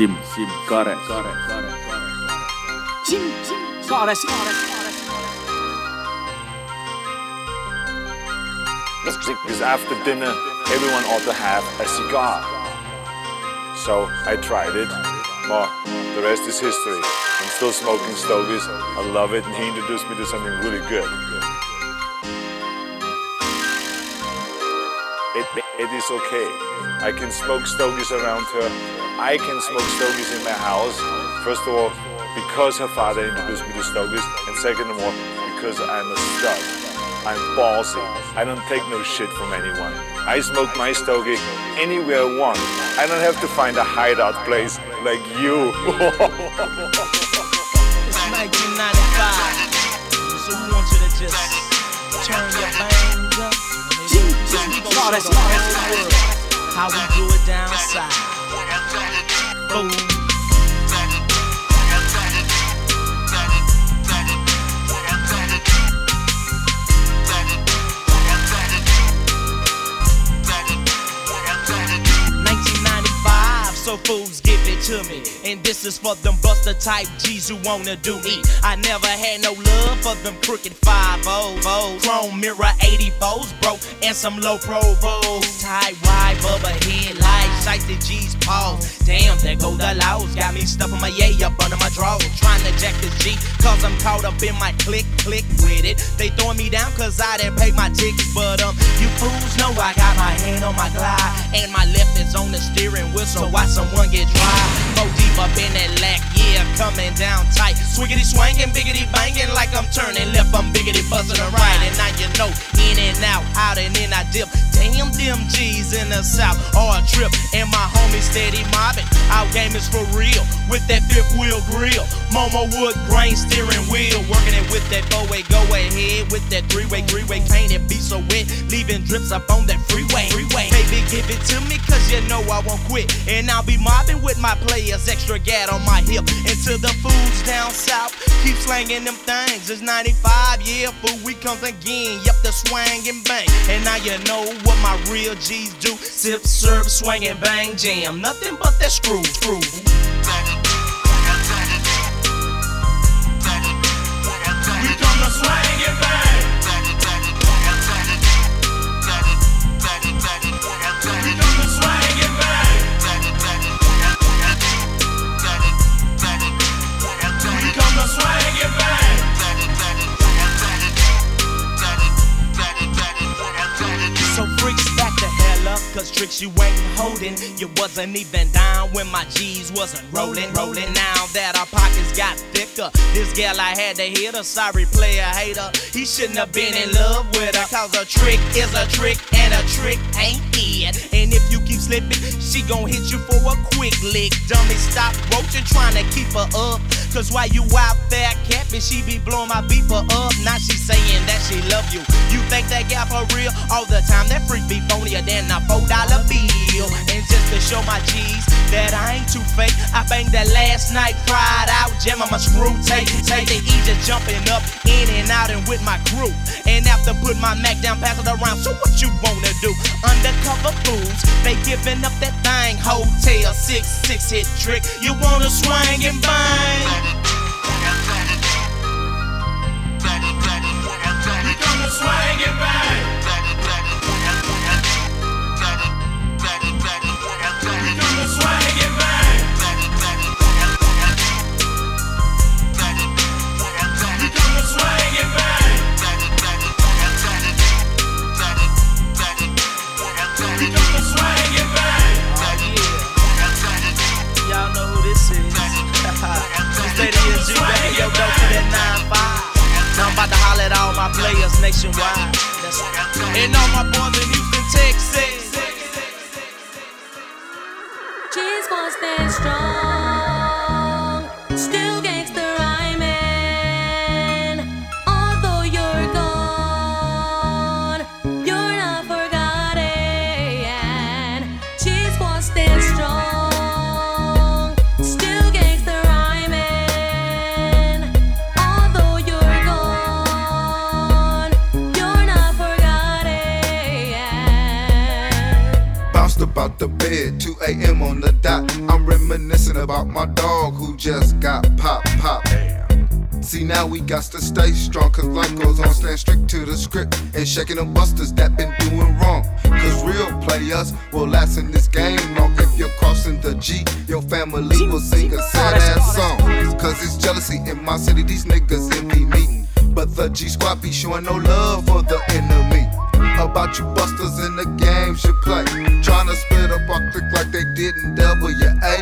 Sim, Sim. Sim, Sim, Kare, Kare. Because after dinner, everyone ought to have a cigar. So I tried it. Well, the rest is history. I'm still smoking stogies. I love it, and he introduced me to something really good. It, is okay. I can smoke stogies around her. I can smoke stogies in my house. First of all, because her father introduced me to stogies, and second of all, because I'm a stud. I'm ballsy. I don't take no shit from anyone. I smoke my stogie anywhere I want. I don't have to find a hideout place like you. It's 1995, so we want you to just turn your bang the whole world how we do it down south. Boom. So fools to me. And this is for them buster type G's who wanna do me. I never had no love for them crooked 5 Chrome mirror 84s, bro, and some low provos. Tight wide bubba headlights, sight the G's pause. Damn, there go the laws. Got me stuffing my yay up under my drawers. Trying to jack this G, cause I'm caught up in my click, click with it. They throwing me down cause I didn't pay my tickets. But um, you fools know I got my hand on my glide. And my left is on the steering wheel, so watch someone get dry. Go deep up in that lack, yeah, coming down tight. Swiggity swangin', biggity bangin' like I'm turning left, I'm biggity buzzing right. And now you know, in and out, out and in I dip. Damn, them G's in the south, or a trip. And my homies steady mobbing. Our game is for real, with that fifth wheel grill. Momo wood grain steering wheel, working it with that four way, go ahead with that three way, three way painted be so wet, leaving drips up on that freeway. freeway. Baby, give it to me, cause you know I won't quit. And I'll be mobbing with my players, extra gat on my hip. Into the fools down south, keep slanging them things. It's 95, yeah, fool, we comes again. Yep, the swang and bang. And now you know what my real G's do. Sip, serve, swing and bang, jam. Nothing but that screw, screw. Wasn't even down when my G's wasn't rolling, rolling. Now that our pockets got thicker, this gal I had to hit her. Sorry, player hater. He shouldn't have been in love with her. Cause a trick is a trick, and a trick ain't it. And if you keep slipping, she gon' hit you for a quick lick. Dummy, stop roaching, trying to keep her up. Cause while you out there capping, she be blowing my beeper up. Now she saying that she love you. You think that gal for real? All the time, that freak be phonier than a four dollar bill. And just to show my G's that I ain't too fake, I banged that last night, cried out, jam on my screw tape. Take the E just jumping up, in and out, and with my crew. And after put my Mac down, pass it around. So what you wanna do? Undercover fools, they giving up that thing. Hotel six six hit trick. You wanna swing and bang? We to swing and bang. At all my players nationwide. And all my boys in Houston, Texas. Cheese was stand strong, the bed, 2 a.m. on the dot. I'm reminiscing about my dog who just got pop pop. See now we got to stay strong Cause life goes on, stand strict to the script And shaking the busters that been doing wrong Cause real players will last in this game long If you're crossing the G, your family will sing a sad ass song Cause it's jealousy in my city, these niggas envy me But the G squad be showing no love for the enemy about you busters in the games you play. Tryna split up our click like they did in WA.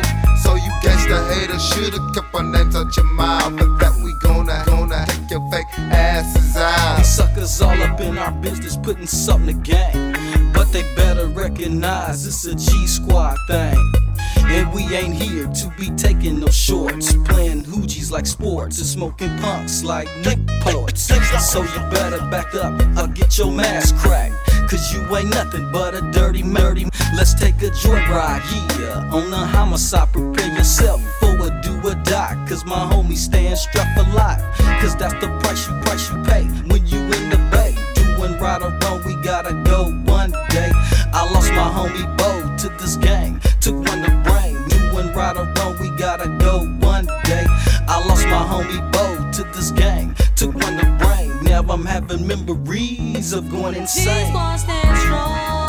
So you gangsta haters should've kept our names out your mouth. But that we gonna, gonna take your fake asses out. These suckers all up in our business, putting something to gain. But they better recognize it's a G Squad thing. And we ain't here to be taking no shorts. Playing hoogies like sports and smoking punks like Newports. So you better back up or get your mask cracked. Cause you ain't nothing but a dirty, murdy. Let's take a joyride, yeah. On the homicide, prepare yourself for a do or die. Cause my homie stand strapped for life. Cause that's the price you, price you pay when you in the bay. Doing right or wrong, we gotta go one day. I lost my homie Bo to this gang. Right or wrong, we gotta go one day. I lost my homie Bo to this gang. Took one to brain. Now I'm having memories of going insane. Squad stand strong.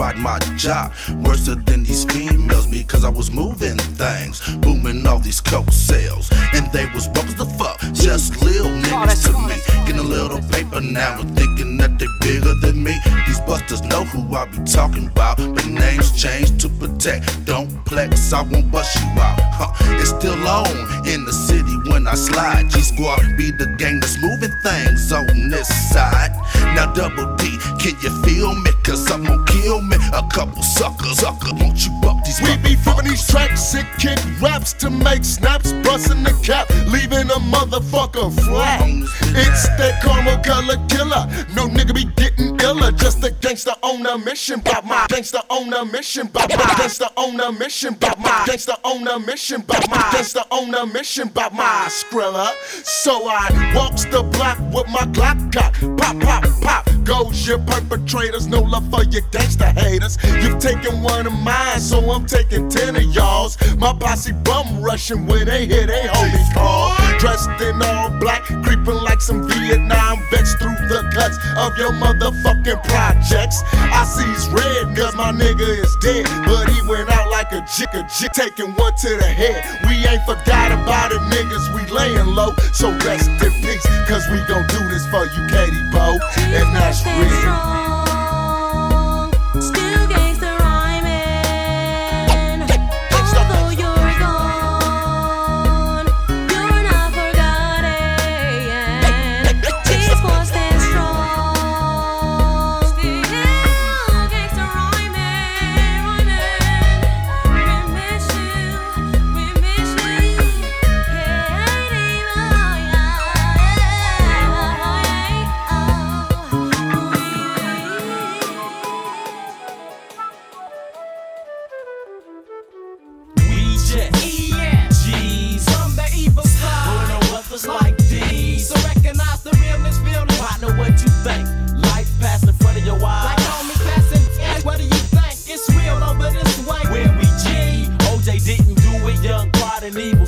Ride my job. Worse than these females because I was moving things, booming all these coke sales, and they was bums the fuck, just lil niggas to me. Getting a little paper now thinking that they bigger than me. These busters know who I be talking about, but names change to protect. Don't flex, I won't bust you out. Huh. It's still on in the city when I slide. G Squad be the gang that's moving things on this side. Now double D, can you feel me? Cause I'm gonna kill me. A couple suckers, sucker, won't you buck these We be flipping these tracks and kick raps to make snaps, busting the cap, leaving a motherfucker flat. It's that karma color killer. No nigga be getting iller. Just a gangster on a mission, by my gangster on a mission, by my gangster on a mission, by my gangster on a mission, by my gangster on a mission, by my skrilla. So I walks the block with my Glock cock, pop, pop, pop. Goes your perpetrators, no love for your gangster haters. You've taken one of mine, so I'm taking ten of y'all's. My posse bum rushing when they hear they holy call. Dressed in all black, creeping like some Vietnam vets through the guts of your motherfucking projects. I sees red cause my nigga is dead, but he went out like a jick a jick, taking one to the head. We ain't forgot about it, niggas, we laying low. So rest in peace, cause we gon' do this for you, Katie Bo, and that's real.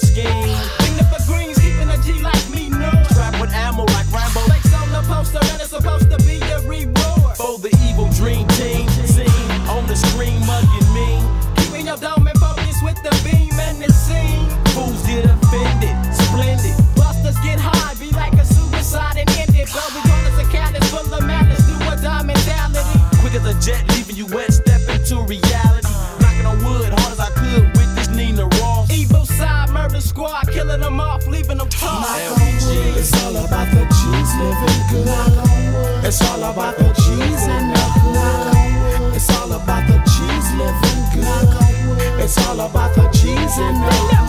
Scheme. It's all about the cheese living good. It's all about the cheese in the good. It's all about the cheese living good. It's all about the cheese in the good.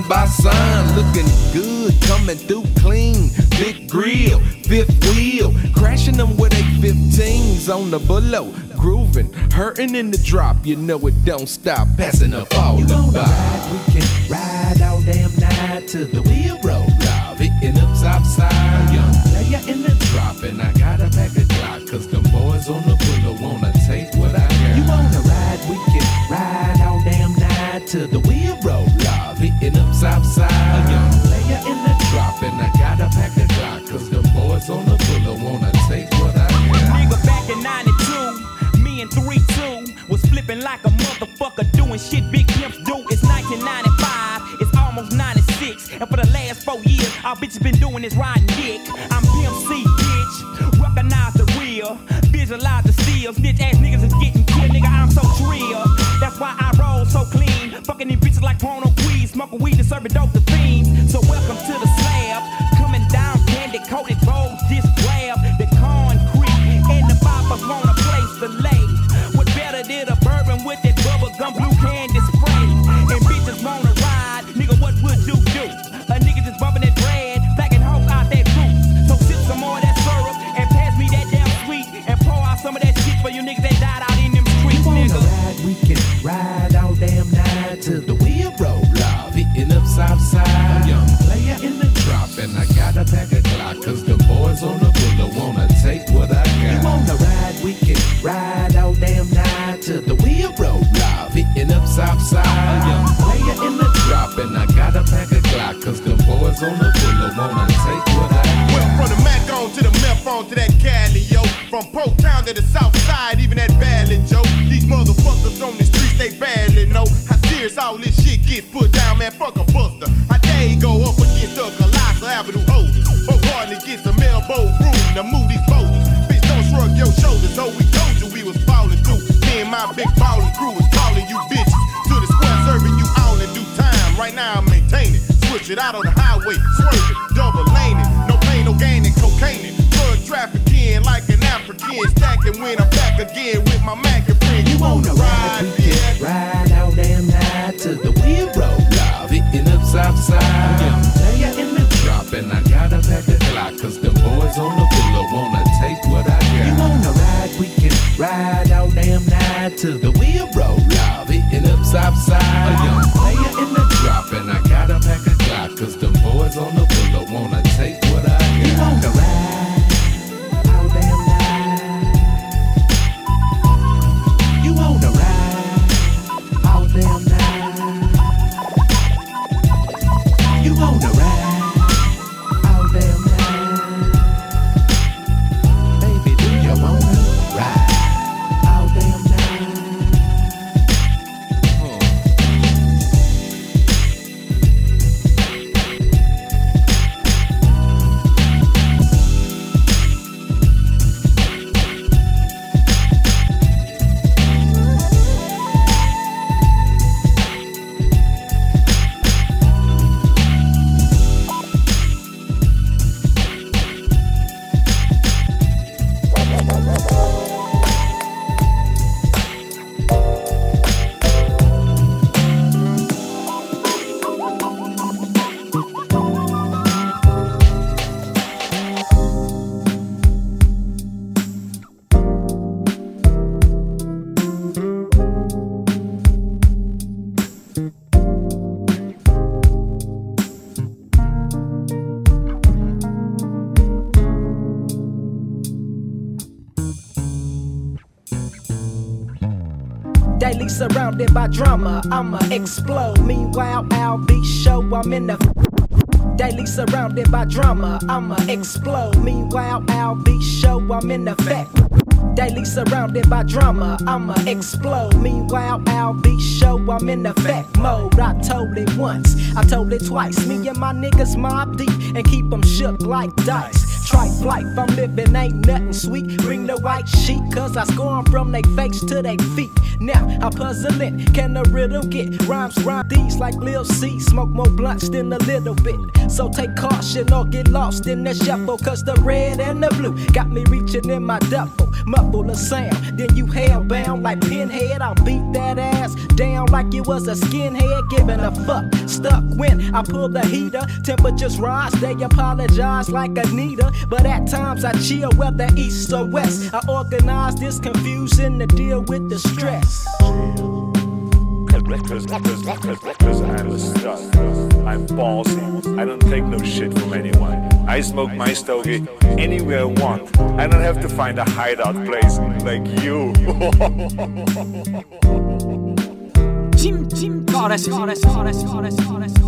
sign by sign. Looking good, coming through clean. Big grill, fifth wheel. Crashing them with a 15s on the below. Grooving, hurting in the drop. You know it don't stop. Passing up all you the ride, We can ride all damn night till the wheel roll off. Hitting up top side. Young player in the drop, and I shit big drama, I'ma explode. Meanwhile, be show I'm in the. Daily surrounded by drama, I'ma explode. Meanwhile, be show I'm in effect. Daily surrounded by drama, I'ma explode. Meanwhile, be show I'm in effect mode. I told it once, I told it twice. Me and my niggas mob deep and keep them shook like dice. Tripe life, I'm living, ain't nothing sweet. Bring the white sheet, cause I score from they face to they feet. Now I'm puzzling, can the riddle get rhymes rhyme these like Lil C? Smoke more blunts than a little bit. So take caution or get lost in the shuffle, cause the red and the blue got me reaching in my duffel. Muffle the sound, then you hellbound like pinhead. I'll beat that ass down like you was a skinhead, giving a fuck. Stuck when I pull the heater, temperatures rise, they apologize like Anita. But at times I chill, whether east or west. I organize this confusion to deal with the stress. Cause, cause, cause, cause I'm. I'm ballsy. I don't take no shit from anyone. I smoke my stogie anywhere I want. I don't have to find a hideout place like you. Jim Jim Goddess Goddess Goddess Goddess Goddess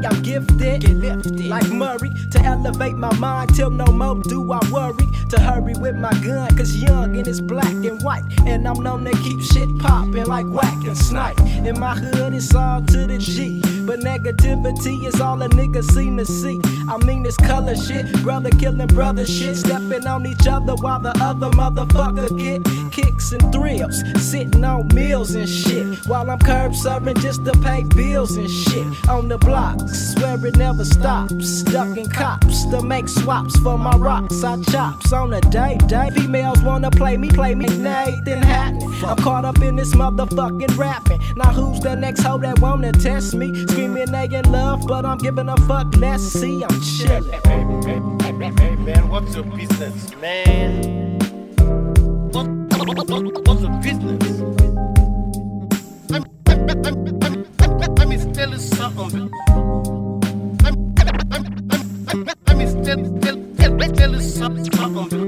Gemini, I'm gifted. Get lifted. Like Murray, to elevate my mind till no more do I worry. To hurry with my gun, cause young and it's black and white. And I'm known to keep shit poppin' like whack and snipe. In my hood, it's all to the G. But negativity is all a nigga seem to see. I mean, this color shit, brother killing brother shit. Stepping on each other while the other motherfucker get kicks and thrills. Sitting on meals and shit. While I'm curb serving just to pay bills and shit. On the blocks, swear it never stops. Ducking cops to make swaps for my rocks. I chops on a day, day. Females wanna play me, play me, Nathan happening. I'm caught up in this motherfucking rapping. Now who's the next hoe that wanna test me? Screaming they in love, but I'm giving a fuck. Let's see, I'm chillin'. Hey man, what's your business, man? What, what's your business? I'm, I'm, I'm, I'm, something. I'm, I'm, I'm, I'm, I'm. I'm, tell, tell you something.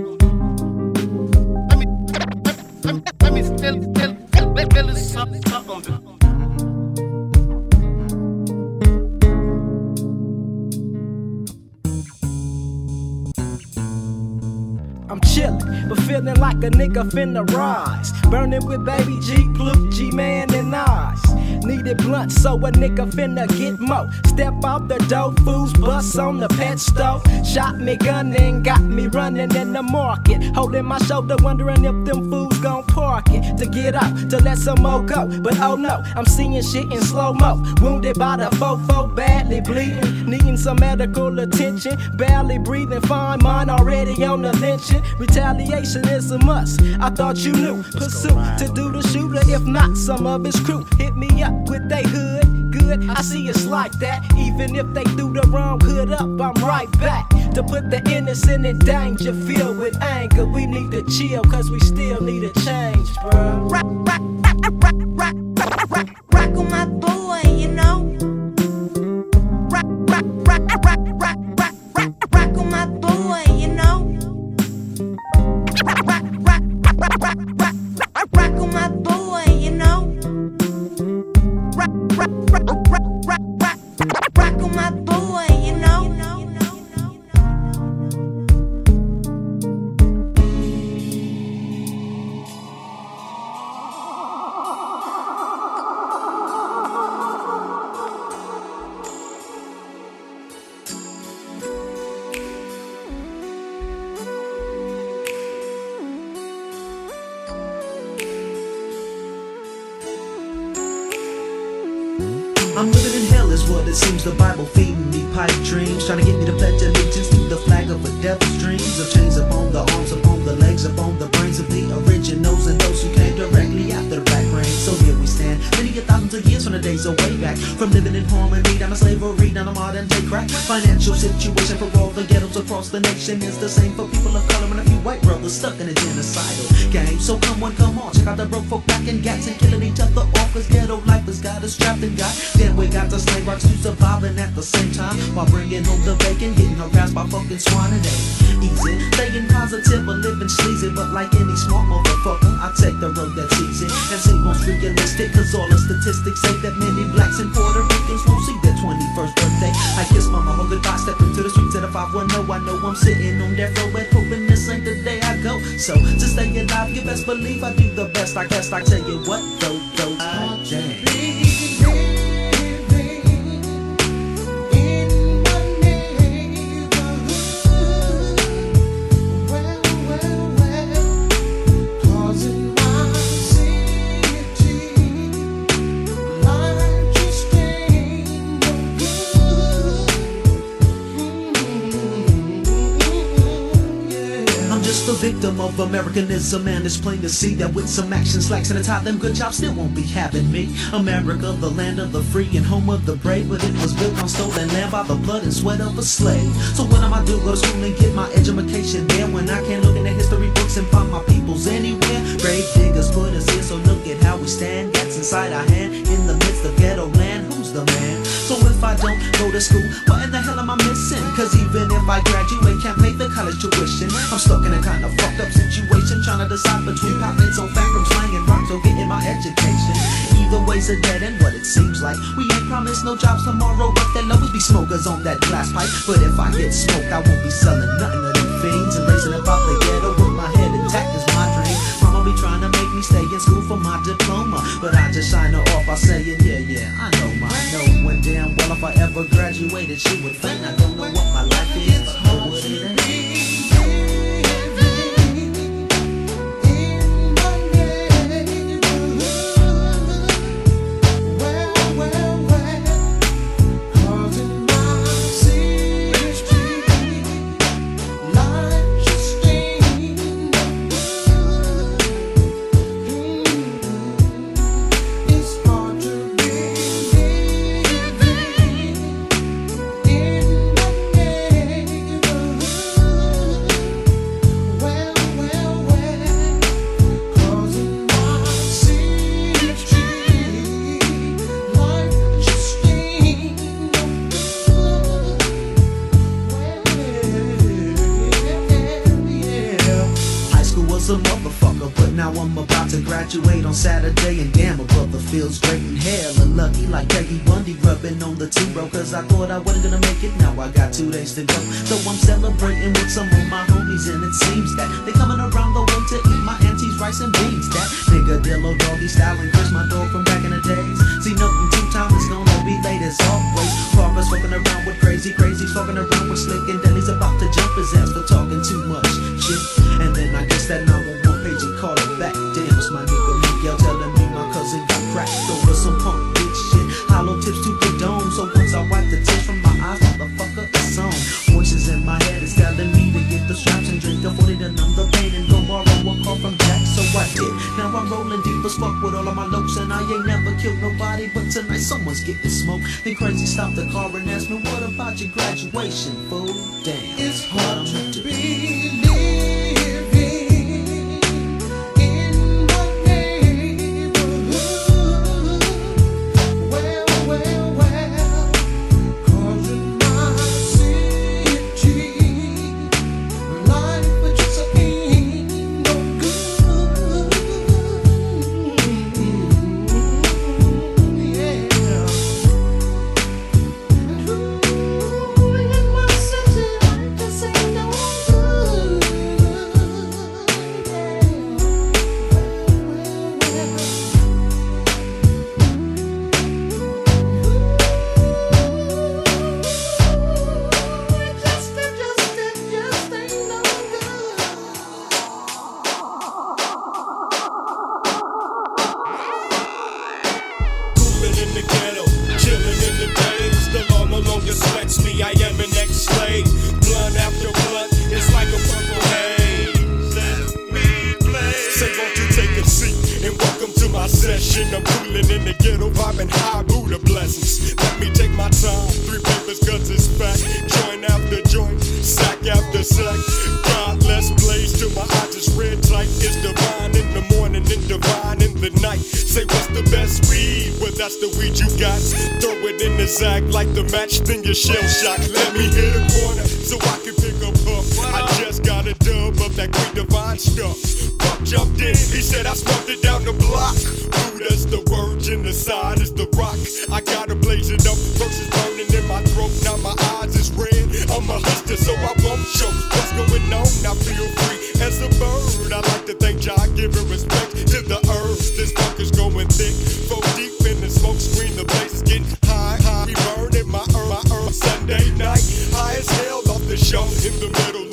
Finna rise. Burning with baby G, Pluke, G Man, and eyes. Needed blunt, so a nigga finna get mo. Step out the dope, fools bust on the pet stove. Shot me gun and got me running in the market. Holding my shoulder, wondering if them fools gon' park it. To get up, to let some more go. But oh no, I'm seeing shit in slow mo. Wounded by the fofo, badly bleeding. Needing some medical attention. Barely breathing, fine, mind already on the lynching. Retaliation is a must. I thought you knew. Pursuit to do the shooter, if not, some of his crew. Hit me up with they hood. Good, I see it's like that. Even if they threw the wrong hood up, I'm right back. To put the innocent in danger, filled with anger. We need to chill, cause we still need a change, bro. Rock, rock, rock, rock, rock, rock, rock, rock on my boy, Financial situation for all the ghettos across the nation is the same for people of color and a few white brothers stuck in a genocidal game. So come on, come on, check out the broke folk back in gats and killing each other off, cause ghetto life has got us trapped and got. Then we got the slave rocks to surviving at the same time while bringing home the bacon, getting harassed by fucking swine and easy. Staying positive but living sleazy, but like any smart motherfucker, I take the road that's easy and seem most realistic. Cause all the statistics say that many blacks and Puerto Ricans won't see their 21st birthday. I kiss my mama goodbye, step into the streets at a 510. I know I'm sitting on row and hoping this ain't the day I go. So to stay alive, you best believe I do the best. I guess I tell you what, though, though, ah, damn. Of Americanism, and it's plain to see that with some action slacks and a tie, them good jobs still won't be having me. America, the land of the free and home of the brave, but it was built on stolen land by the blood and sweat of a slave. So when am I do go to school and get my education there? When I can't look in the history books and find my peoples anywhere? Grave diggers put us here, so look at how we stand. Gets inside our hand in the midst of ghetto land. The man? So if I don't go to school, what in the hell am I missing? Cause even if I graduate, can't pay the college tuition. I'm stuck in a kind of fucked up situation, trying to decide between pockets on fat from slang and rhymes or getting my education. Either way's a dead end, what it seems like. We ain't promised no jobs tomorrow, but there'll always be smokers on that glass pipe. But if I get smoked, I won't be selling nothing to them fiends and racing about the ghetto with my head intact is my dream. Mama be trying to make stay in school for my diploma, but I just sign her off by saying, yeah, yeah, I know my know when damn well if I ever graduated, she would think I don't know what my life the blessings. Let me take my time. Three papers, guts is fat. Joint after joint, sack after sack. Godless blaze to my eyes. is red tight. It's divine in the morning and divine in the night. Say what's the best weed? Well, that's the weed you got. Throw it in the sack like the match, then your shell shock. Let me hit a corner so I can pick a. I just got a dub of that great divine stuff jumped in. He said I smurfed it down the block. Rude as the word, in the side is the rock. I got a blazing up, verses burning in my throat. Now my eyes is red. I'm a hustler, so I won't show what's going on. I feel free as a bird. I like to thank John, giving respect to the earth. This funk is going thick, four deep in the smoke screen. The place is getting high, high. We burning my earth, my earth. Sunday night, high as hell off the show in the middle.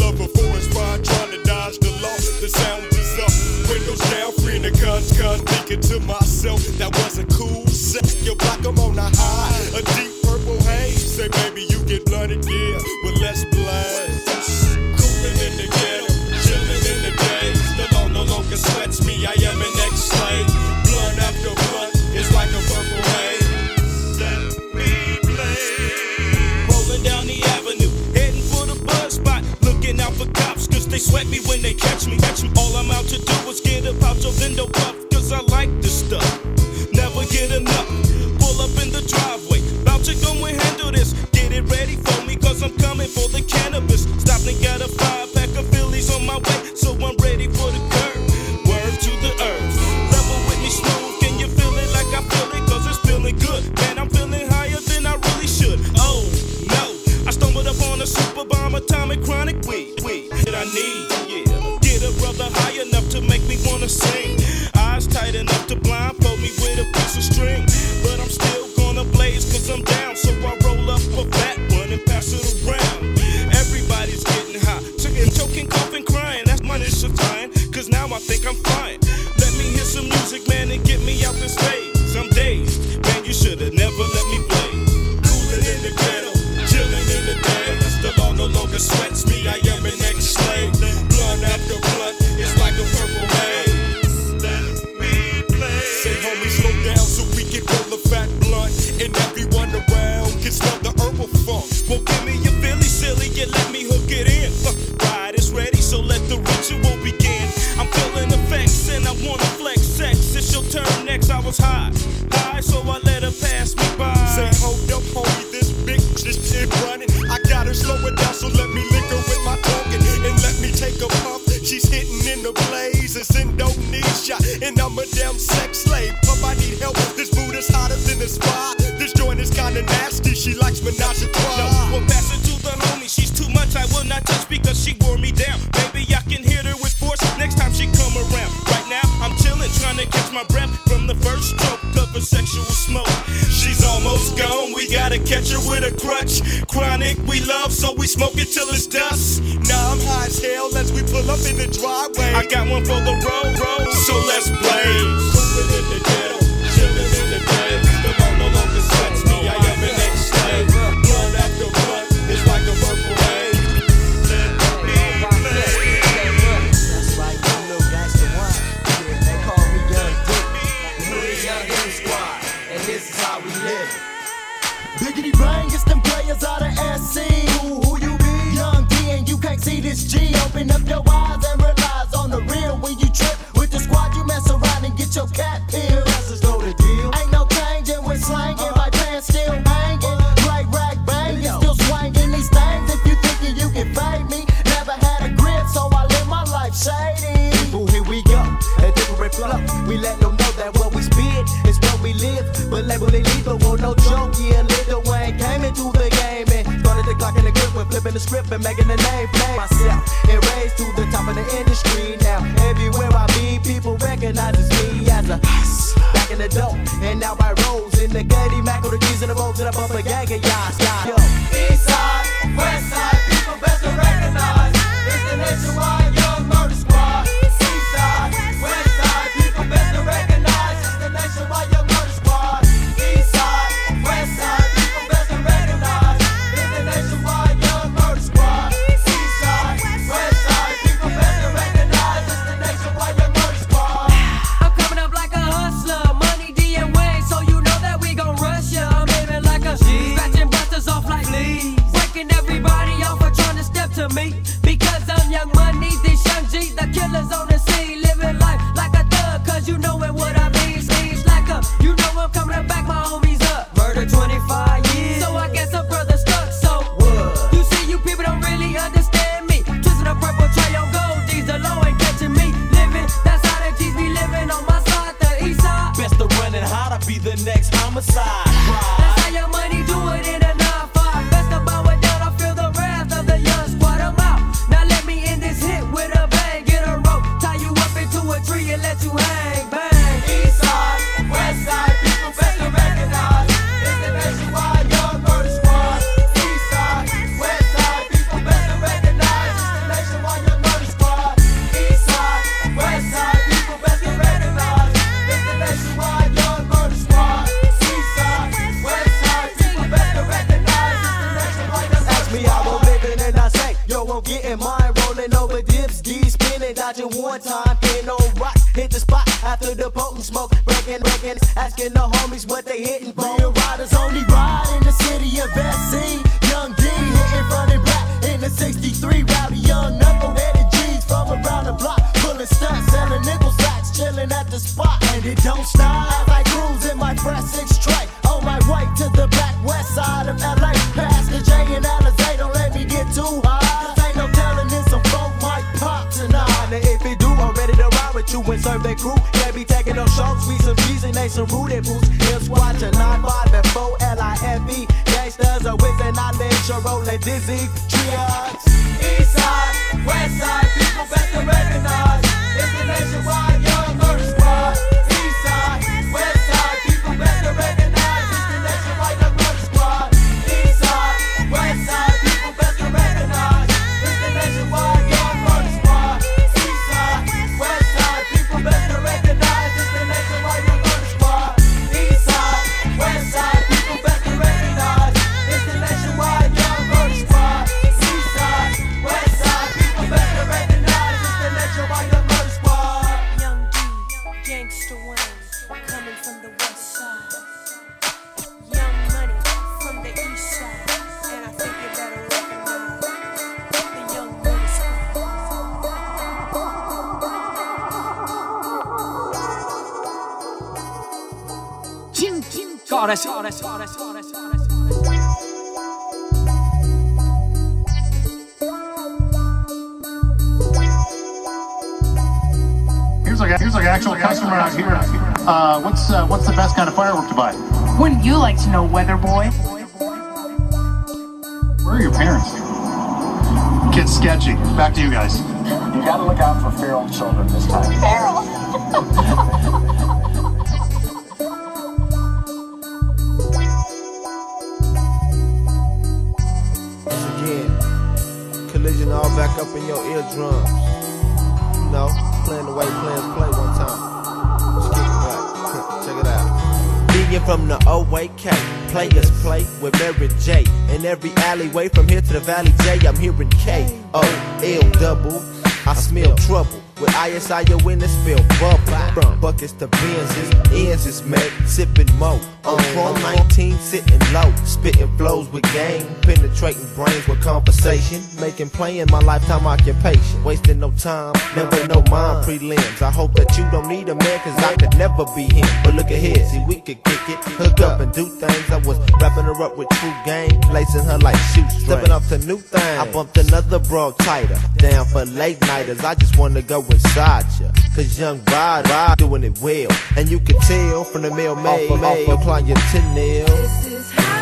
Gun, gun, thinking to myself that was a cool. Set your block, I'm on a high, a deep purple haze. Say, baby, you get blunted, yeah, well, let's blaze. Coolin' in the ghetto, chilling in the day. The law no longer sweats me, I am an ex-slave. Blood after blood, it's like a purple haze. Let me play. Rolling down the avenue, heading for the blood spot. Looking out for cops, cause they sweat me when they catch me. All I'm out to do is so then the rough, cause I like the stuff. Never get enough. Pull up in the driveway, about to go and handle this. Get it ready for me, cause I'm coming for the cannabis. Broadway. I got one for the road. Young Money, this Young G, the killers on the scene. Living life like a thug, cause you know it what I mean. Seems like a, you know I'm coming back. sara, sara, sara. Here's like, here's like actual customer out here. Uh, what's uh, what's the best kind of firework to buy? Wouldn't you like to know, Weather Boy? Where are your parents? Kid's sketchy. Back to you guys. You gotta look out for feral children this time. Feral. up in your eardrums. You know, playing the way players play one time. Check it out. From the OAK, players play with Mary J. In every alleyway from here to the Valley J, I'm hearing K O L double. I smell trouble. With ISI in the spill bubble From buckets to Benz's, ends is made Sipping mo on Chrome 19 sitting low Spitting flows with game Penetrating brains with conversation Making playing my lifetime occupation Wasting no time, never no mind prelims. I hope that you don't need a man cause I could never be him. But look ahead, see we could kick it Hook up and do things. I was wrapping her up with true game Lacing her like shoestrings. Stepping up to new things. I bumped another broad tighter Down for late nighters. I just wanna go inside ya. Cause young ride, ride doing it well. And you can tell from the mail made, off, off, off clientele. This is how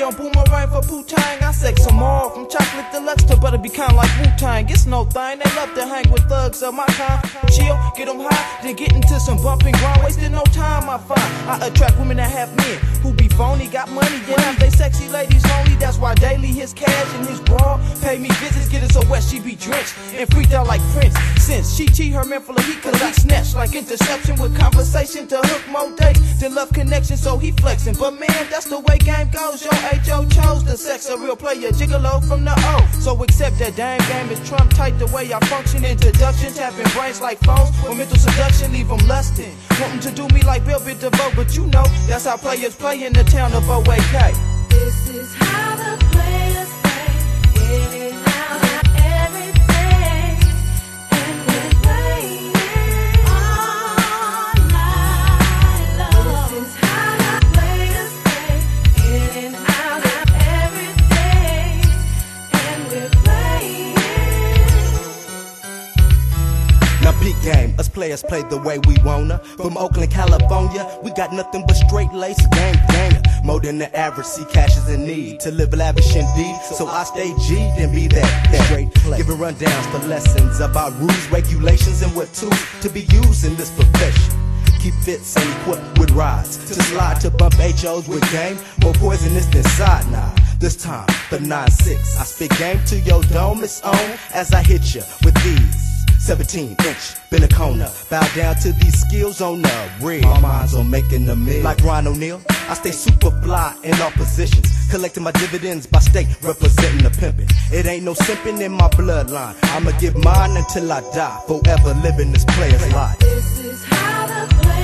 on Boomerang for Wu-Tang. I sex them all from chocolate deluxe to butter be kind like Wu-Tang. It's no thing, they love to hang with thugs of my kind. Chill, get them high, then get into some bumping grind Wasting no time I find. I attract women that have men who be phony Got money, yeah, they sexy ladies only. That's why daily his cash and his bra Pay me visits, get it so wet she be drenched And freaked out like Prince. Since she cheat her man full of heat cause he snatched Like interception with conversation to hook more dates To love connection. So he flexing. But man, that's the way game goes. Yo, H.O. chose the sex, a real player, gigolo from the O. So accept that damn game is trump tight the way I function. Introduction, tapping brains like phones. With mental seduction, leave them lusting. Wanting to do me like Bell Biv DeVoe, but you know, that's how players play in the town of OAK. This is how players play the way we wanna. From Oakland, California, we got nothing but straight lace game ganger. More than the average, see cash is in need to live lavish indeed. So I stay G and be that, that straight play. Giving rundowns for lessons about rules, regulations, and what tools to be used in this profession. Keep fits and equipped with rides to slide to bump HOs with game. More poisonous than side now. This time, the 9-6. I spit game to your dome, it's on as I hit you with these. 17 inch Benacona. Bow down to these skills on the real. My mind's on making the meal. Like Ron O'Neal, I stay super fly in all positions. Collecting my dividends by state, representing the pimpin'. It ain't no simping in my bloodline. I'ma give mine until I die. Forever living this player's life. This is how the play.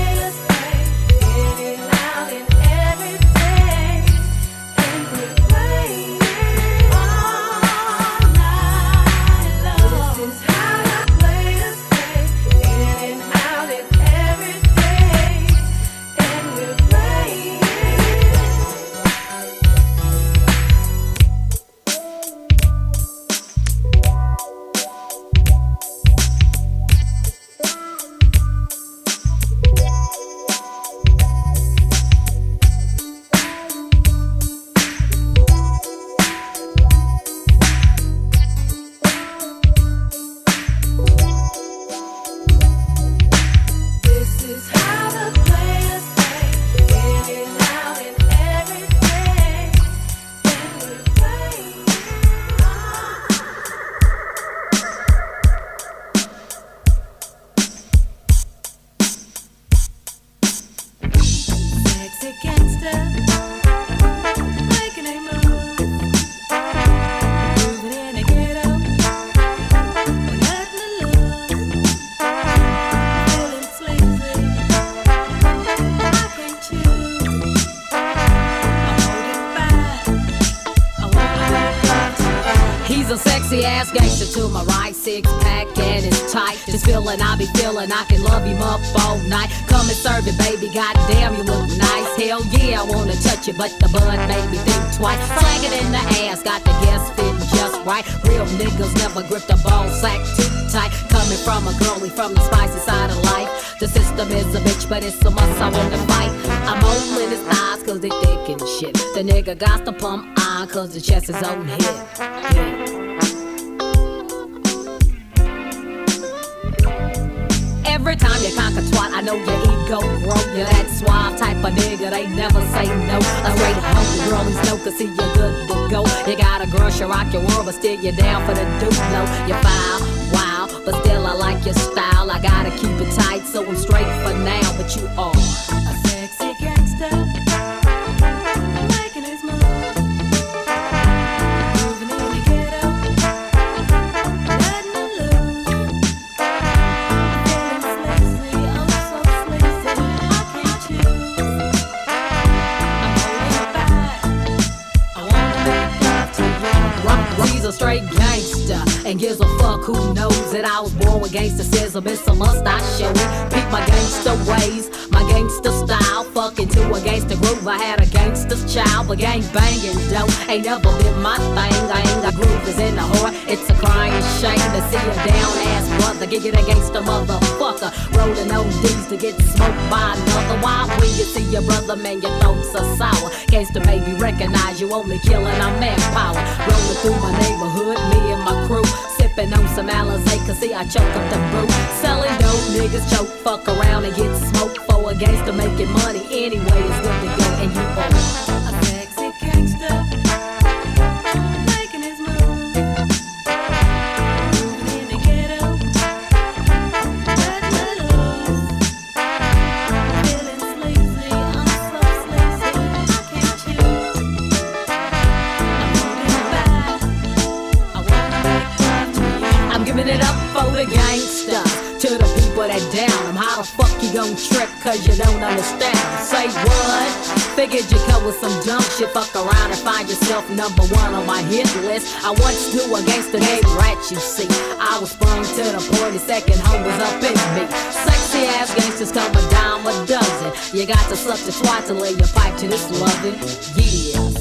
Tight. This feeling I be feeling, I can love him up all night. Come and serve it, baby. Goddamn, you look nice. Hell yeah, I wanna touch it, but the bud made me think twice. Flag it in the ass, got the gas fitting just right. Real niggas never grip the ball sack too tight. Coming from a girlie from the spicy side of life. The system is a bitch, but it's a must. I wanna fight. I'm holding his thighs cause they thick and shit. The nigga got to pump iron cause the chest is on hit. Every time you conquer twat, I know your ego grow. You're that suave type of nigga, they never say no. A straight hungry girlies know, cause see you're good to go. You got a girl, she rock your world, but still you're down for the duplo. You're foul, wow, but still I like your style. I gotta keep it tight, so I'm straight for now, but you are a sexy gangster. And gives a fuck who knows that I was born with gangster sizzle. It's a must I show it. Peep my gangster ways, gangster style. Fucking to a gangster groove. I had a gangster's child, but gang banging dope ain't never been my thing. I ain't got groovers in the heart. It's a crying shame to see a down ass brother get it a gangster motherfucker rolling on D's to get smoked by another. Why when you see your brother, man, your throats are sour. Gangster baby recognize you only killing our manpower. Rolling through my neighborhood, me and my crew. Sipping on some Alizé, cause see I choke up the brew. Selling dope, niggas choke, fuck around and get smoked for a gangster making money. Anyway, it's what to go, and you are gon' trip cause you don't understand? Say what? Figured you come with some dumb shit, fuck around and find yourself number one on my hit list. I once knew a gangster named Rat, you see. I was sprung to the point, second home was up in me. Sexy ass gangsters come a dime a dozen. You got to suck the twat to lay your pipe to this loving. Yeah.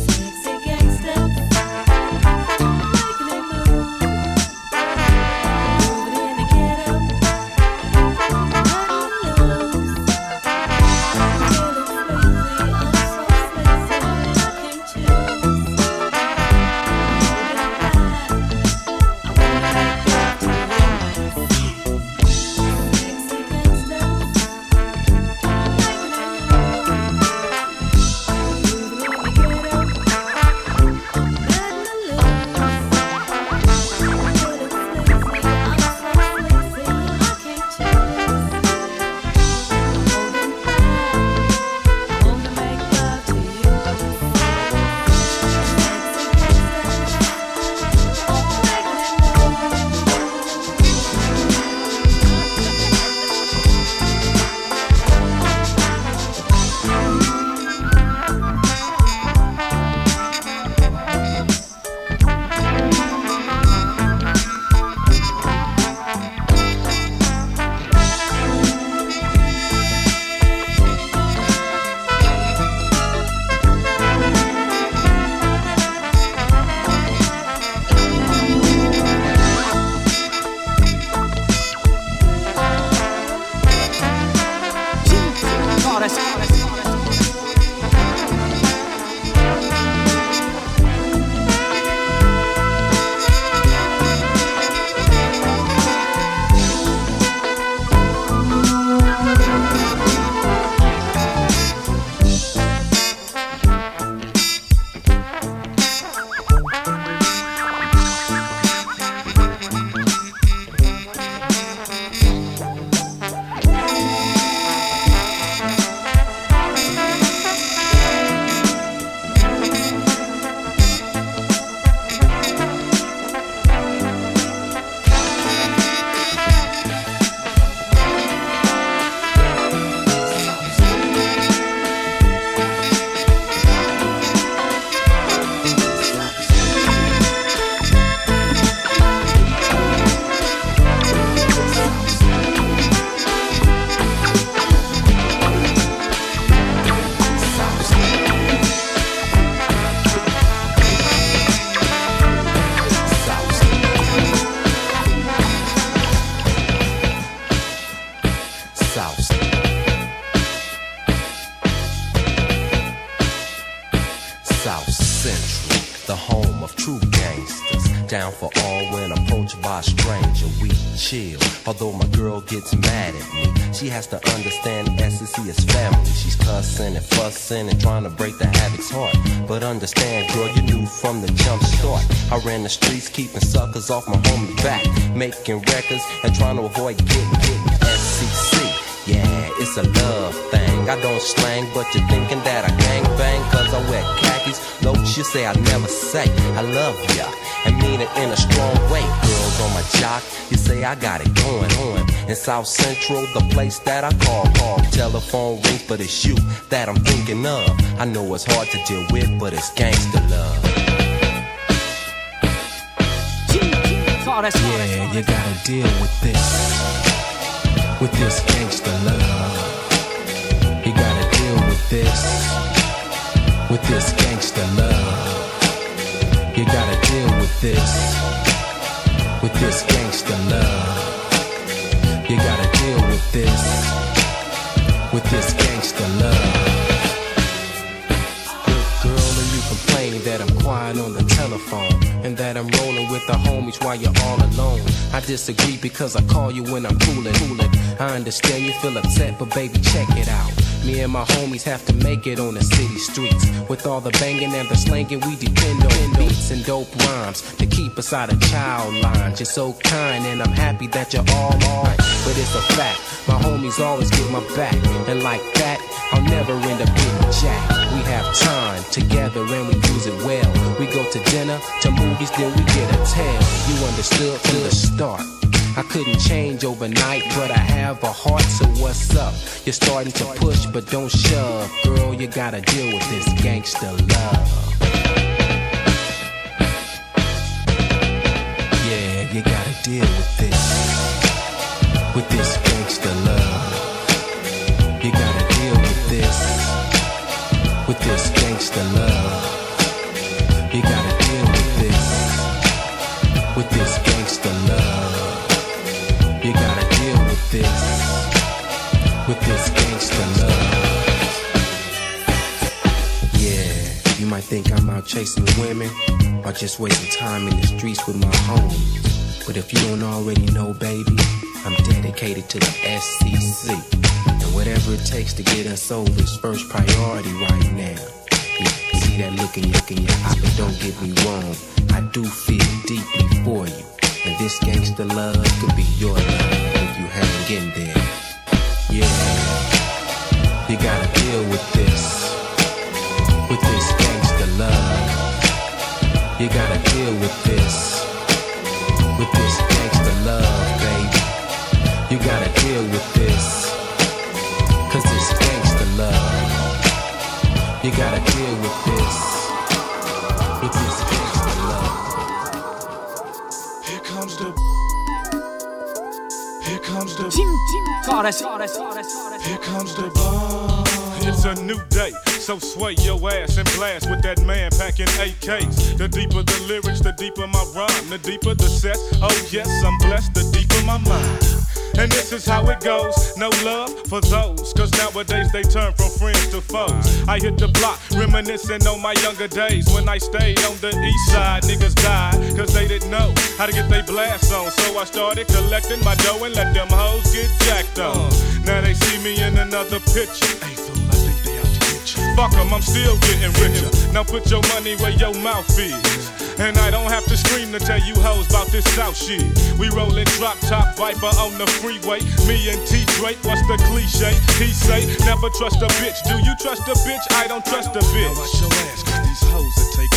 Has to understand SCC is family. She's cussing and fussing and trying to break the havoc's heart. But understand, girl, you knew from the jump start. I ran the streets, keeping suckers off my homie back, making records and trying to avoid getting getting SCC. Yeah, it's a love thing. I don't slang, but you're thinking that I gang bang cause I wear khakis. Notes you say I never say I love ya and mean it in a strong way. Girls on my jock, you say I got it going on. In South Central, the place that I call home. Telephone rings, but it's you that I'm thinking of. I know it's hard to deal with, but it's gangster love. Yeah, you gotta deal with this. With this gangster love. You gotta deal with this. With this gangster love. You gotta deal with this. With this gangster love. You gotta deal with this. With this gangster love. Girl, and you complain that I'm quiet on the telephone and that I'm rolling with the homies while you're all alone. I disagree because I call you when I'm coolin', coolin'. I understand you feel upset, but baby, check it out. Me and my homies have to make it on the city streets. With all the banging and the slanging, we depend on beats and dope rhymes to keep us out of child lines. You're so kind, and I'm happy that you're all alright. But it's a fact, my homies always get my back. And like that, I'll never end up getting jacked. We have time together and we use it well. We go to dinner, to movies, then we get a tail. You understood from the start. I couldn't change overnight, but I have a heart, so what's up? You're starting to push, but don't shove. Girl, you gotta deal with this gangster love. Just wasting time in the streets with my homies. But if you don't already know, baby, I'm dedicated to the SCC. And whatever it takes to get us over is first priority right now. You see that look in your, in your eye, but don't get me wrong. I do feel deeply for you. And this gangster love could be your love if you hang in there. Yeah, you gotta deal. With deal with this. With this gangster love, baby. You gotta deal with this. Cause it's gangster love. You gotta deal with this. With this gangster love. Here comes the. Here comes the. Here comes the bomb. It's a new day, so sway your ass and blast with that man packing AKs. The deeper the lyrics, the deeper my rhyme, the deeper the set. Oh yes, I'm blessed, the deeper my mind. And this is how it goes. No love for those, cause nowadays they turn from friends to foes. I hit the block, reminiscing on my younger days when I stayed on the east side. Niggas died, cause they didn't know how to get their blast on. So I started collecting my dough and let them hoes get jacked on. Now they see me in another picture. Fuck 'em, I'm still getting richer. Now put your money where your mouth is. And I don't have to scream to tell you hoes about this South shit. We rollin' drop top Viper on the freeway. Me and T Drake, what's the cliche? He say, never trust a bitch. Do you trust a bitch? I don't trust a bitch. Watch your ass, cause these hoes your shit.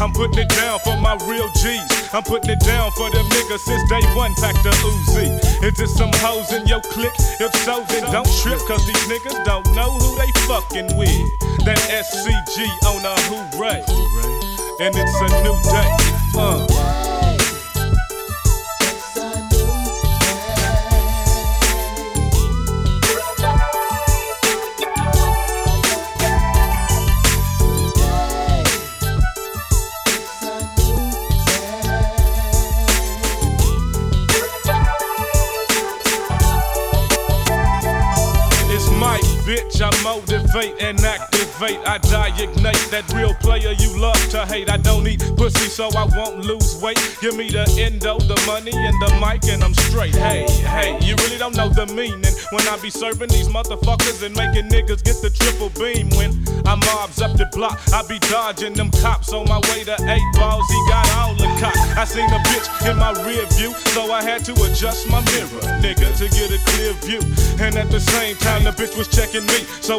I'm putting it down for my real G's. I'm putting it down for them niggas since day one packed the Uzi. Is it some hoes in your clique? If so, then don't trip, cause these niggas don't know who they fucking with. That SCG on a hooray. And it's a new day. Uh.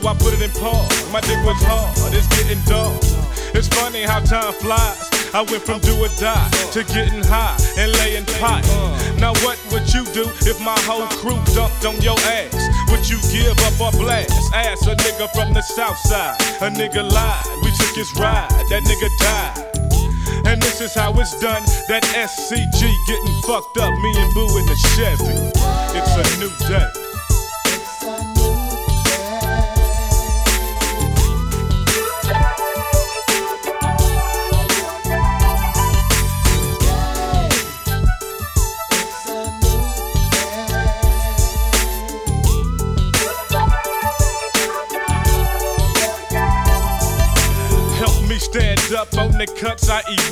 So I put it in pause. My dick was hard, it's getting dark. It's funny how time flies. I went from do or die to getting high and laying pot. Now what would you do if my whole crew dumped on your ass? Would you give up or blast? Ask a nigga from the south side. A nigga lied, we took his ride. That nigga died. And this is how it's done. That SCG getting fucked up. Me and Boo in the Chevy. It's a new day.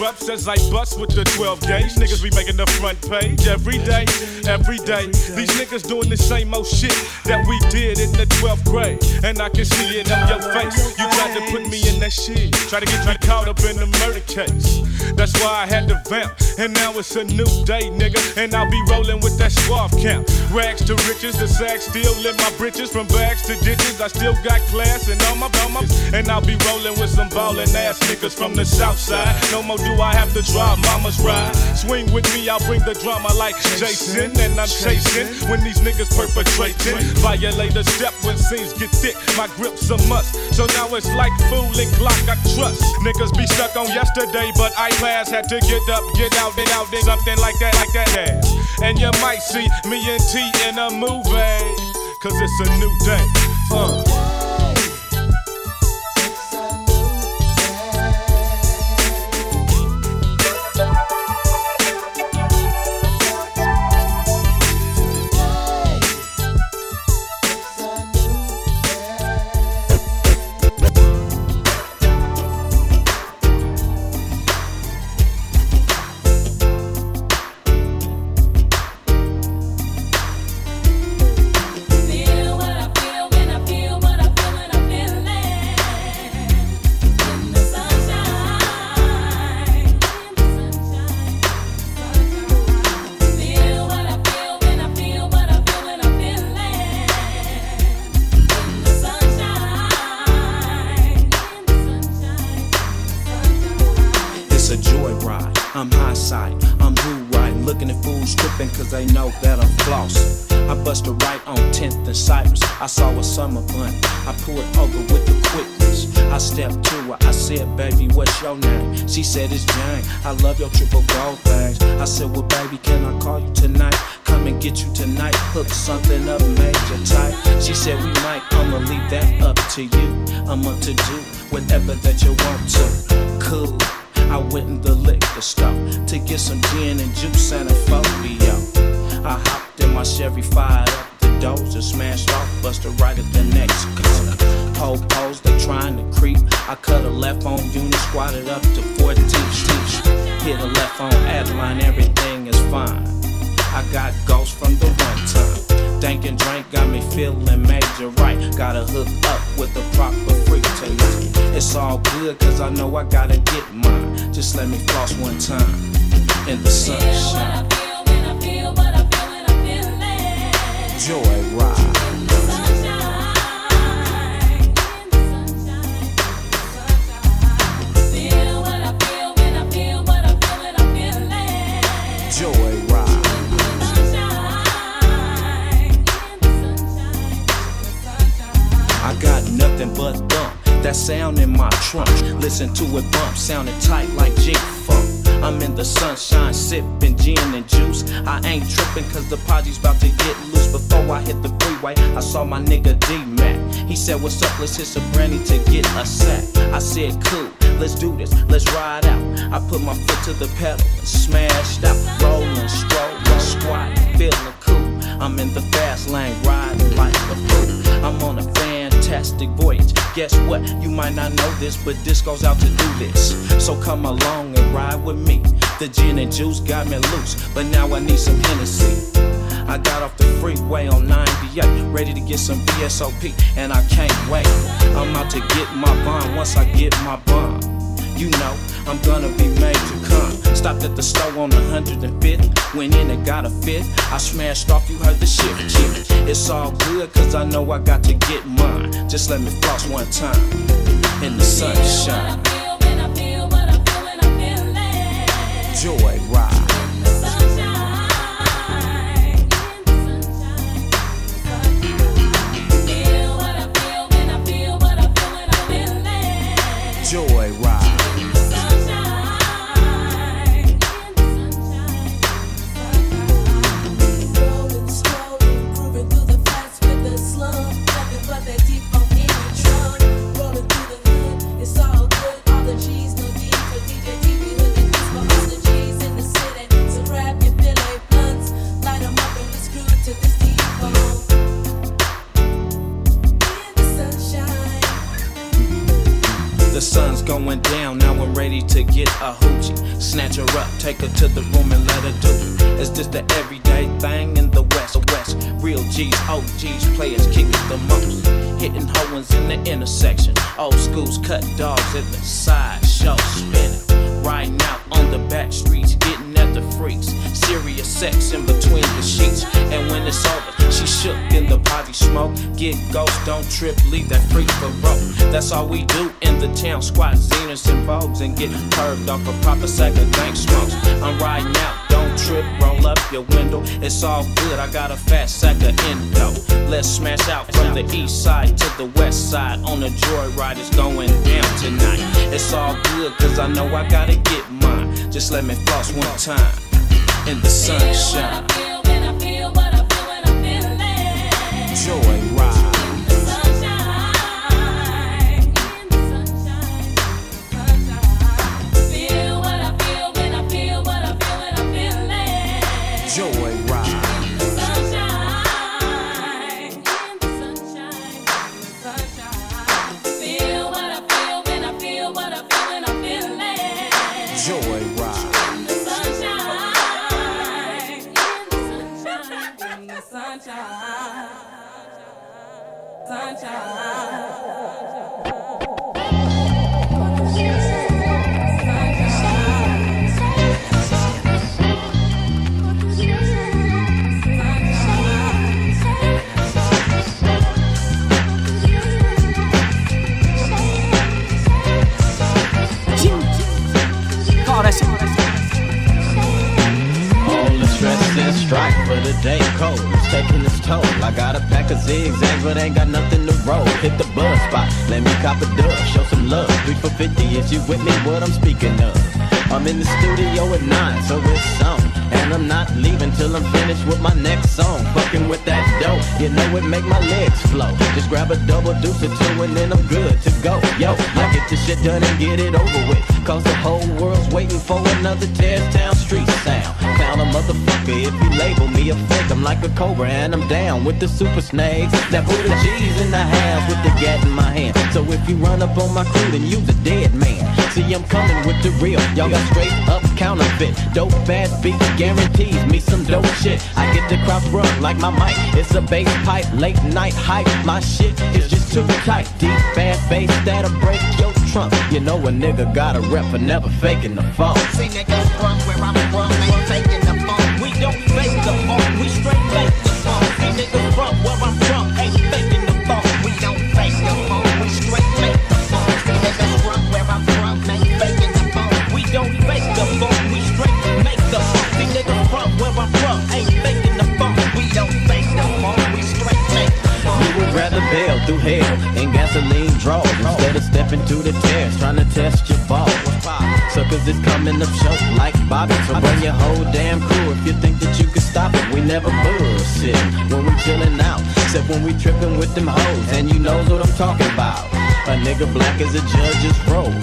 Erupts as I bust with the 12 gauge. Niggas be making the front page every day, every day. These niggas doing the same old shit that we did in the 12th grade. And I can see it on your face. You tried to put me in that shit. Try to get me caught up in the murder case. That's why I had to vamp. And now it's a new day, nigga. And I'll be rolling with that suave camp. Rags to riches, the sack still in my britches. From bags to ditches, I still got class and all my, all. And I'll be rolling with some ballin' ass niggas from the south side. No more do I have to drive mama's ride. Swing with me, I'll bring the drama like Jason. And I'm chasing when these niggas perpetrating. Violate a step when scenes get thick. My grip's a must. So now it's like fooling Glock, I trust. Niggas be stuck on yesterday, but iPads had to get up, get out, and out, and something like that, like that. Yeah. And you might see me and T in a movie. Cause it's a new day. Uh. He said, What's up? Let's hit some brandy to get a sack. I said, Cool, let's do this, let's ride out. I put my foot to the pedal smashed out. Rolling, strolling, squatting, feeling cool. I'm in the fast lane, riding like a fool. I'm on a fantastic voyage. Guess guess what? You might not know this, but this goes out to do this. So come along and ride with me. The gin and juice got me loose, but now I need some Hennessy. I got off the freeway on 98, ready to get some VSOP, and I can't wait. I'm out to get my bond once I get my bond. You know, I'm gonna be made to come. Stopped at the store on the 105th, went in and got a fit. I smashed off, you heard the shit. shit. It's all good, cause I know I got to get mine. Just let me floss one time in the sunshine. Joy take her to the room and let her do it. It's just the everyday thing in the West. West, real G's, OGs, players kick it the most. Hitting hoes in the intersection. Old schools cut dogs at the side show, spinning. Riding out on the back streets, getting at the freaks. Serious sex in between the sheets. And when it's over, she shook the body smoke. Get ghost, don't trip, leave that freak for broke. That's all we do in the town. Squat Zenas and Vogues and get curved off a proper sack of dank smokes. I'm riding out, don't trip, roll up your window. It's all good, I got a fat sack of endo. Let's smash out from the east side to the west side. On the joyride, it's going down tonight. It's all good, cause I know I gotta get mine. Just let me floss one time in the sunshine. Joy another Town street sound. Found a motherfucker if you label me a fake. I'm like a cobra and I'm down with the super snakes. That Buddha G's in the house with the gat in my hand. So if you run up on my crew, then you's a dead man. See, I'm coming with the real. Y'all got straight up counterfeit. Dope ass beat guarantees me some dope shit. I get the crowd run like my mic. It's a bass pipe, late night hype. My shit is just too tight. Deep fast bass that'll break your trunk. You know a nigga got a rep for never faking the funk. See niggas from where I'm from, ain't faking the funk. We don't fake the funk, we straight make the funk. See niggas from where I'm from, ain't faking the funk. We don't fake the funk, we straight make the funk. See niggas from where I'm from, ain't faking the funk. We don't fake the funk, we straight make the funk. See niggas from where I'm from, ain't faking the funk. We don't fake the funk, we straight make the funk. We would rather bail through hell in gasoline draws instead of stepping to the tears trying to test your balls. Suckers is coming up short like Bobby, so bring your whole damn crew if you think that you can stop it. We never bullshit when we chillin' out, except when we trippin' with them hoes, and you knows what I'm talking about. A nigga black as a judge's robe.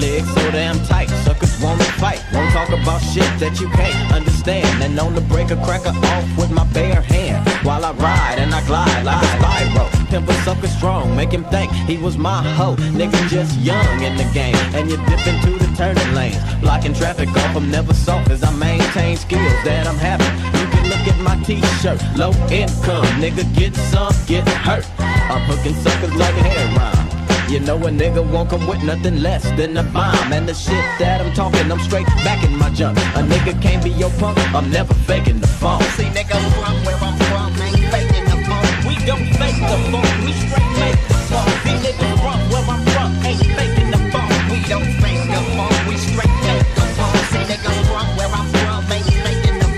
Legs so damn tight, suckers wanna fight. Won't talk about shit that you can't understand. And on the break a cracker off with my bare hand. While I ride and I glide like a spiral. Pimp a sucker strong, make him think he was my hoe. Nigga just young in the game, and you dip into the turning lanes. Blocking traffic off, I'm never soft as I maintain skills that I'm having. You can look at my t-shirt, low income, nigga get some, get hurt. I'm hooking suckers like hair rhyme. You know a nigga won't come with nothing less than a bomb. And the shit that I'm talking, I'm straight back in my junk. A nigga can't be your punk, I'm never faking the phone. See, nigga, where I'm from, don't fake the we straight make the funk. See, nigga, from where I'm from, ain't faking the. We don't fake the we straight make the funk. See, nigga, from where I'm from, ain't faking the.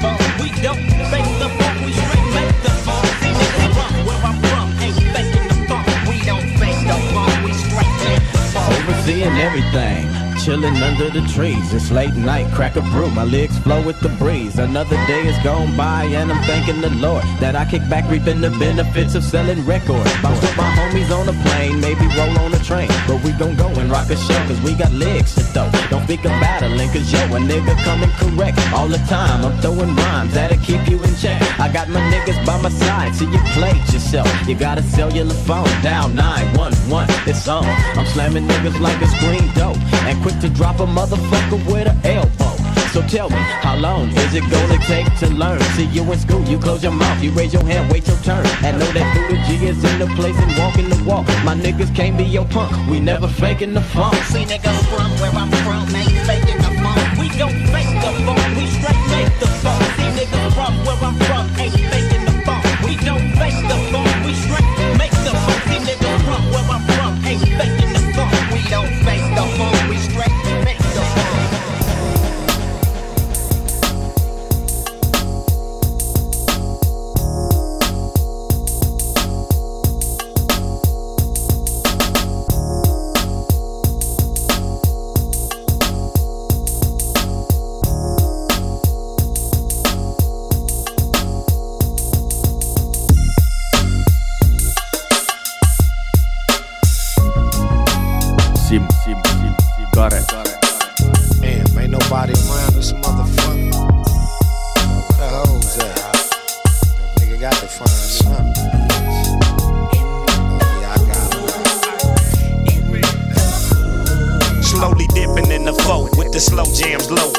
We don't fake the we straight make the funk. See, nigga, from where I'm from, ain't faking the. We don't fake the we straight make the. Overseeing everything. Chilling under the trees, it's late night, crack a brew, my legs flow with the breeze. Another day is gone by, and I'm thanking the Lord that I kick back, reaping the benefits of selling records. Bounce with my homies on a plane, maybe roll on a train, but we gon' go and rock a show, cause we got legs to throw. Don't speak of battling, cause yo, a nigga coming correct all the time. I'm throwing rhymes that'll keep you in check. I got my niggas by my side, so you played yourself. You got a cellular phone, down 911, it's on. I'm slamming niggas like a screen dope, and quick to drop a motherfucker with an elbow. So tell me, how long is it gonna take to learn? See you in school, you close your mouth, you raise your hand, wait your turn. And know that through G is in the place and walking the walk. My niggas can't be your punk, we never faking the funk. See, nigga, from where I'm from, ain't faking the funk. We don't fake the funk, we straight make the funk. See, nigga, from where I'm from, ain't faking the funk. We don't fake the funk, we straight make the funk. See, nigga, from where I'm from, ain't faking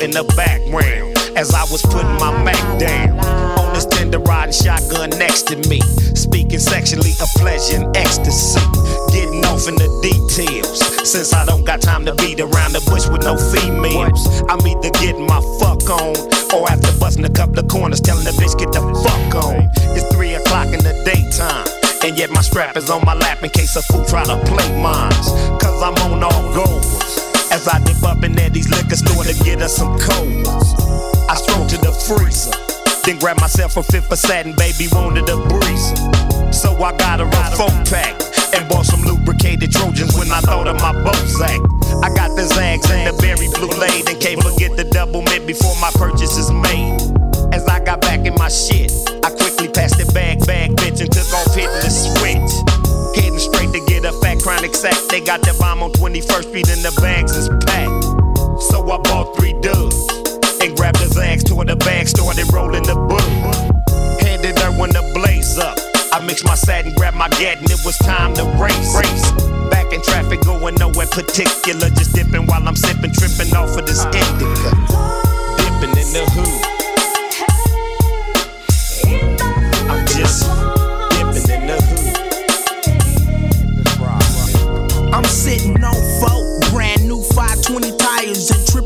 in the background. As I was putting my Mac down on this tender riding shotgun next to me. Speaking sexually of pleasure and ecstasy. Getting off in the details. Since I don't got time to beat around the bush with no females. I'm either getting my fuck on or after busting a couple of corners telling the bitch get the fuck on. It's three o'clock in the daytime. And yet my strap is on my lap in case a fool try to play mines. Get us some cold ones. I stroll to the freezer. Then grab myself a fifth of satin, baby wanted a breezer. So I got a four pack. And bought some lubricated Trojans when I thought of my Bozak. I got the Zags and the berry blue laid. And can't forget the double mint before my purchase is made. As I got back in my shit, I quickly passed the bag, bag, bitch, and took off hitting the switch. Heading straight to get a fat chronic sack. They got the bomb on 21st Street and the bags is packed. I bought three dubs and grabbed the Zags toward the bag, started rolling the book. Handed her when the blaze up. I mixed my satin, grabbed my gat, and it was time to race. race. Back in traffic, going nowhere particular. Just dipping while I'm sipping, tripping off of this uh-huh. indica. Dipping in the hood.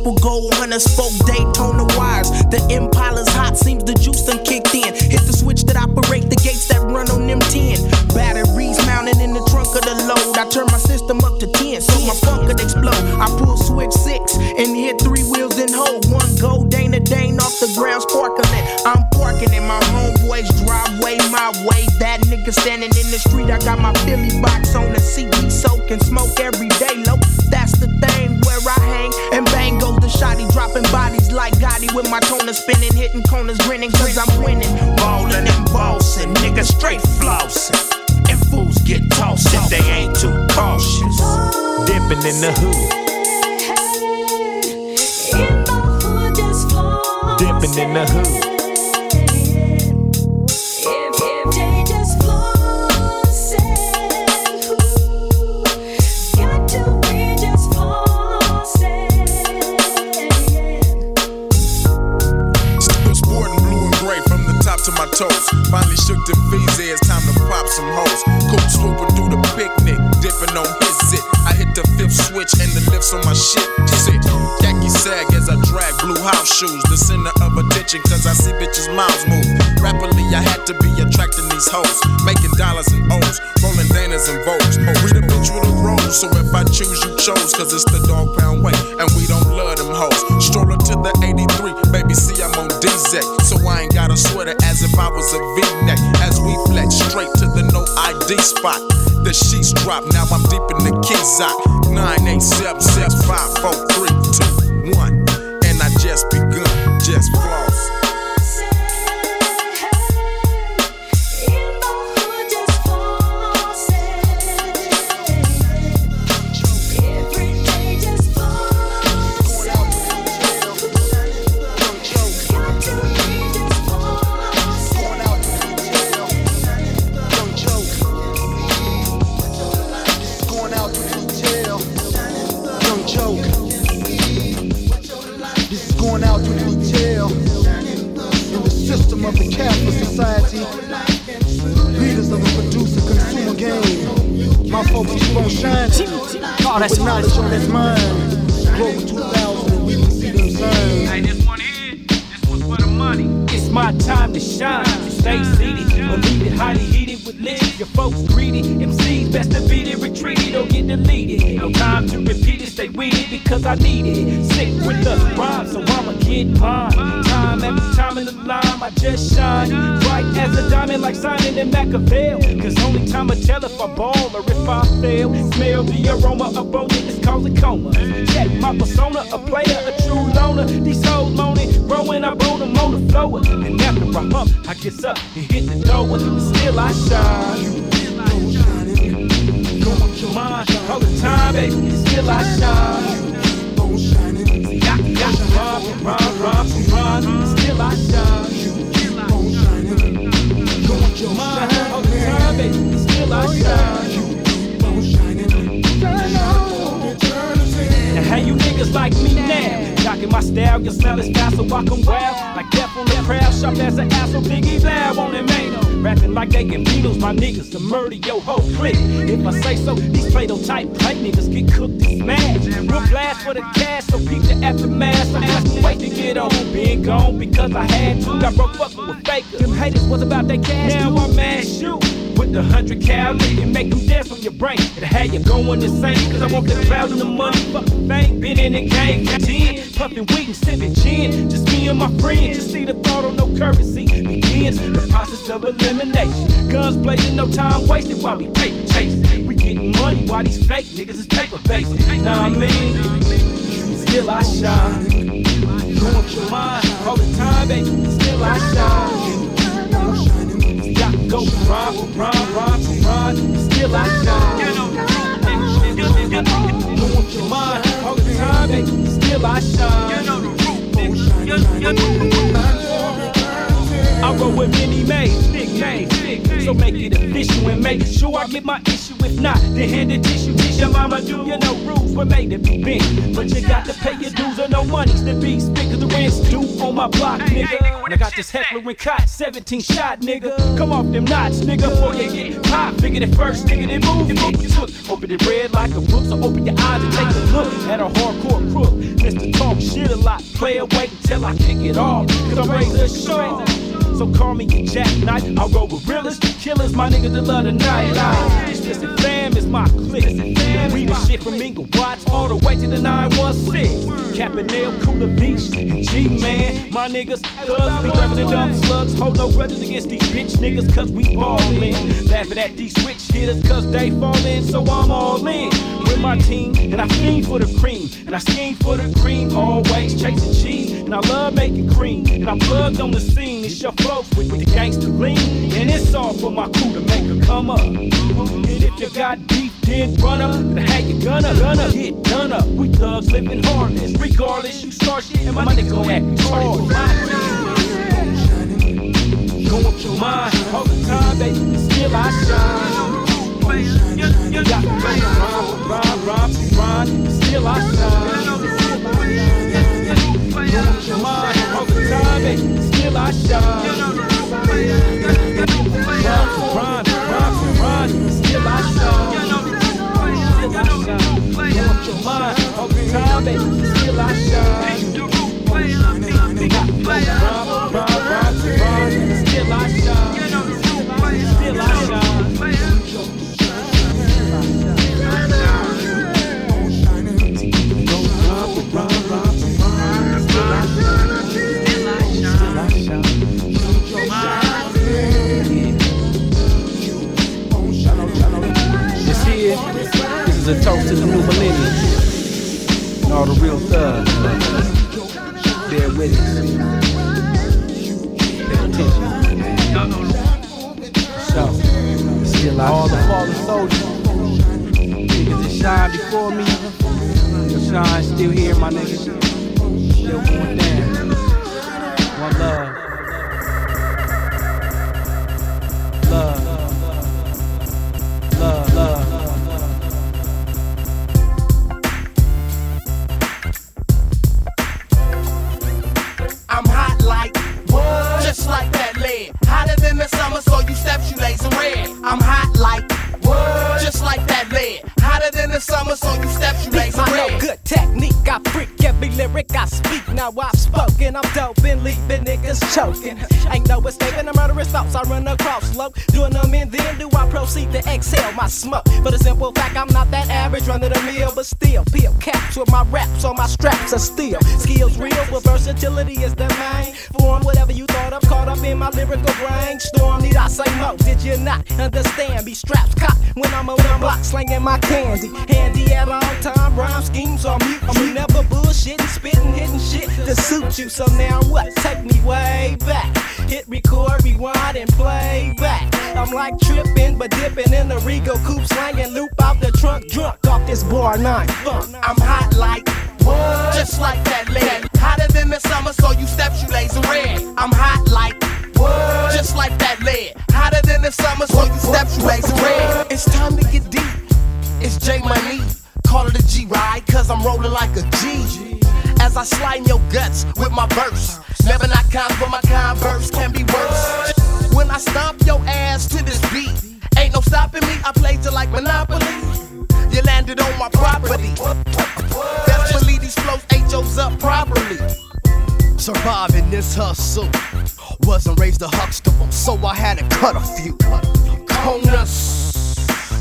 Triple gold hunter spoke Daytona wires. The Impala's hot, seems the juice done kicked in. Hit the switch that operate the gates that run on them 10. Batteries mounted in the trunk of the load. I turn my system up to 10 so my funk could explode. I pull switch six and hit three wheels and hold. One go Dana Dane off the ground sparkling. I'm parking in my homeboy's driveway, my way. That nigga standing in the street. I got my Philly box on the seat. We soak and smoke every day, low. I hang. And bang goes the shotty, dropping bodies like Gotti with my toner spinning, hitting corners, grinning, cause I'm winning. Ballin' and bossing, nigga straight flossing. And fools get tossed if they ain't too cautious. Dipping in the hood. Dipping in the hood. Hoes. Making dollars and O's, rolling Danas and Vogues. We the bitch with a rose, so if I choose, you chose. Cause it's the dog pound way, and we don't love them hoes. Stroller to the 83, baby, see I'm on DZ. So I ain't got a sweater as if I was a V-neck. As we flex straight to the no ID spot. The sheets drop, now I'm deep in the Kizak. 987654321. My style, your smell is fast, so I come wild. Like death on that crowd, sharp as an ass, so Biggie loud on them ain't Rapping like they can Beatles, my niggas, to murder your whole clique. If I say so, these Play-Doh type plate niggas get cooked and smashed. We'll blast for the cash, so peep the aftermath. I me wait to get on. Being gone because I had to. Got broke fucking with fakers. Them haters was about that cash. Now I'm mad shoot with the hundred cal and make them dance on your brain. It had you going insane, cause I want the cloud and the money. Fucking fame, been in the game, 10, puffing weed and sipping gin. Just me and my friends, just see the thought on no currency begins. The process of elimination. Guns blazing, no time wasted while we paper chasing. We getting money while these fake niggas is paper based. Now I mean, still I shine. Going for mine all the time, baby. Still I shine. To go rhyme rhyme, rhyme for rhyme. Still I shine. Going for mine all the time, baby. Still I shine. I roll with many mates, big names, so make it official and make sure I get my issue. If not, then hand the tissue. Teach your mama do, you know rules were made to be bent, but you got to pay your dues or no money's to be spent. Cause the rent's due on my block, nigga. And I got this Heckler and Koch, 17 shot, nigga. Come off them knots, nigga, before you get hot. Figured it first, nigga, then move it. Move took. Open it red like a book, so open your eyes and take a look at a hardcore crook. Mr. Talk shit a lot, player wait until I kick it off. Cause I'm ready to show. So call me a jackknife. I roll with realers, killers, my niggas that love the night. Just a fam, it's my clique. We the shit from Ingle Watts all the way to the 916. Capinell, Cooler Beach, and G-Man. My niggas, thugs, be rapping the dumb slugs. Hold no grudges against these bitch niggas, cause we ballin'. Laughing at these switch hitters, cause they fallin', so I'm all in. With my team, and I fiend for the cream. And I scheme for the cream, always chasing cheese. And I love making cream. And I'm plugged on the scene. It's your folks with, the gangster lean. And it's all for my crew to make her come up. And if you got beef, then run up. Then how you gonna, gonna get done up. We thugs living harmless. Regardless, you start shit, and my niggas gon' act retarded. Going for mine all the time, baby. Still I shine. You Got go rhyme, rhyme, rhyme, rhyme. Still I shine. With my verse. Never not kind, but my converse can be worse. When I stomp your ass to this beat, ain't no stopping me. I played you like Monopoly. You landed on my property. Best believe these flows ate yours up properly. Surviving this hustle. Wasn't raised a huxtable, so I had to cut a few. Conus.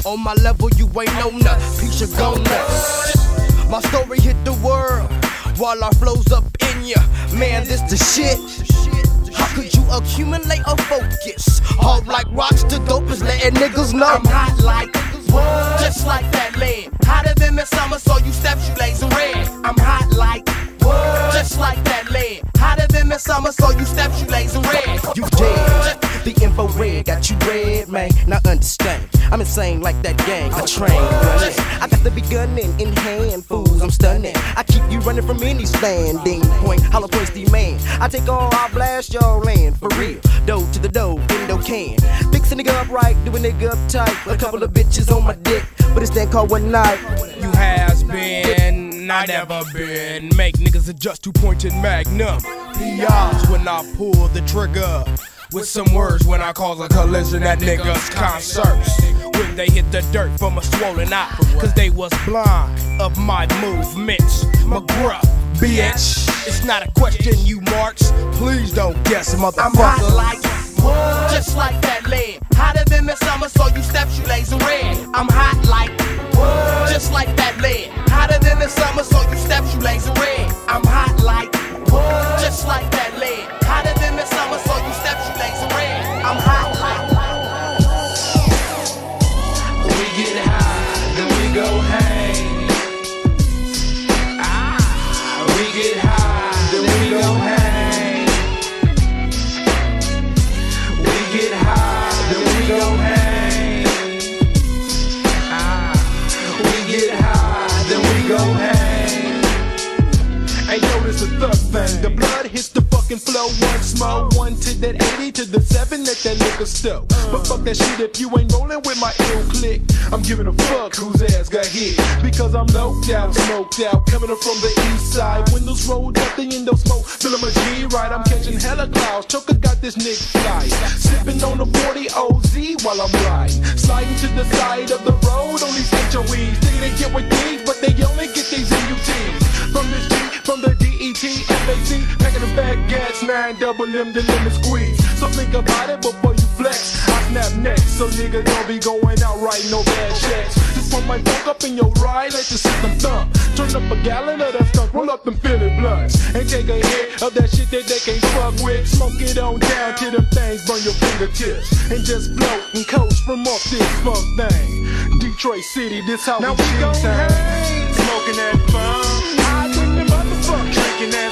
On my level, you ain't no nothing. Piece your gonus. My story hit the world while our flows up in ya. Man, this the shit. How could you accumulate a focus? Hard like rocks, the dope is letting niggas know. I'm hot like what? Just like that lead. Hotter than the summer, so you step you and red. I'm hot like what? Just like that lead. Hotter than the summer, so you step shoelace and red. You dead. The infrared got you red, man. Now understand, I'm insane like that gang. I train running. I got the big gunning in hand, fools. I'm stunning. I keep you running from any standing point. Hollow points demand. I take all, I blast your land for real. Dough to the dough, window can. Fix a nigga up right, do a nigga up tight. A couple of bitches on my dick, but it's that called one night. You has been, I never been. Make niggas adjust to pointed magnum. PRs when I pull the trigger. With some words when I cause a collision at niggas' concerts. When they hit the dirt from a swollen eye. Cause they was blind of my movements. McGruff, bitch. It's not a question, you marks. Please don't guess, motherfucker. I'm hot like what? Just like that lead. Hotter than the summer, so you step shoelace and red. I'm hot like what? Just like that lead. Hotter than the summer, so you step shoelace and red. I'm hot like what? Just like that lead. Hotter than the summer, so you step shoelace and red. I'm hot like. We get high, then we go hang. Yo, this a thug thing. The blood hits the fucking flow once more. One to that 80 to the 7 at that nigga store. But fuck that shit if you ain't rolling with my ill click. I'm giving a fuck whose ass got hit. Because I'm loped out, smoked out, coming up from the east side. Windows rolled up, the window smoke, feeling my G right. I'm catching hella clouds. Choker got this nigga fly. Sipping on the 40 OZ while I'm riding. Sliding to the side of the road on these HOEs. Think they get with these, but they only get these MUTs. From this from the DET, FAC, packing the back gas, 9 double M, the lemon squeeze. So think about it before you flex. I snap next, so nigga don't be going out writing no bad checks. Just put my funk up in your ride, let the system thump. Turn up a gallon of that skunk, roll up them Philly blunts. And take a hit of that shit that they can't fuck with. Smoke it on down till them things burn your fingertips. And just float and coast from off this funk thing. Detroit City, this how Now we we gon' hang. Smoking that funk. Motherfucker. Drinking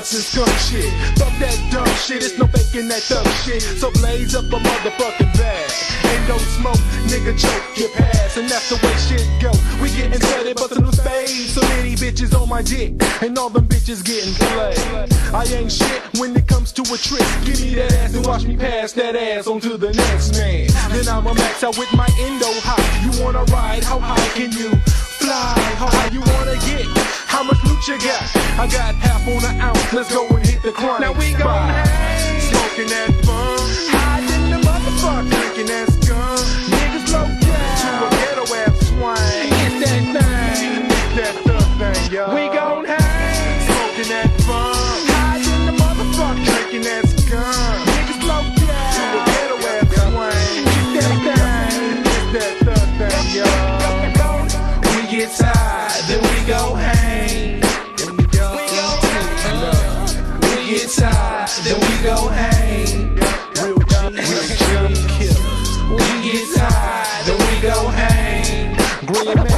blunts shit. Fuck that dumb shit, it's no faking that thug shit. So blaze up a motherfucking bag. Ain't no smoke, nigga choke your pass. And that's the way shit go. We getting started, but some new spades. So many bitches on my dick. And all them bitches getting played. I ain't shit when it comes to a trick. Give me that ass and watch me pass that ass on to the next man. Then I'ma max out with my endo high. You wanna ride? How high can you fly? How high you wanna get? How much loot you got? I got half on an ounce. Let's go and hit the crime. Now we gon' hang. Smoking that fun. Hiding the motherfucker. Drinking that skunk. Niggas low down. To a ghetto ass swing. Get that thing. Get that thug thing, y'all. We gon'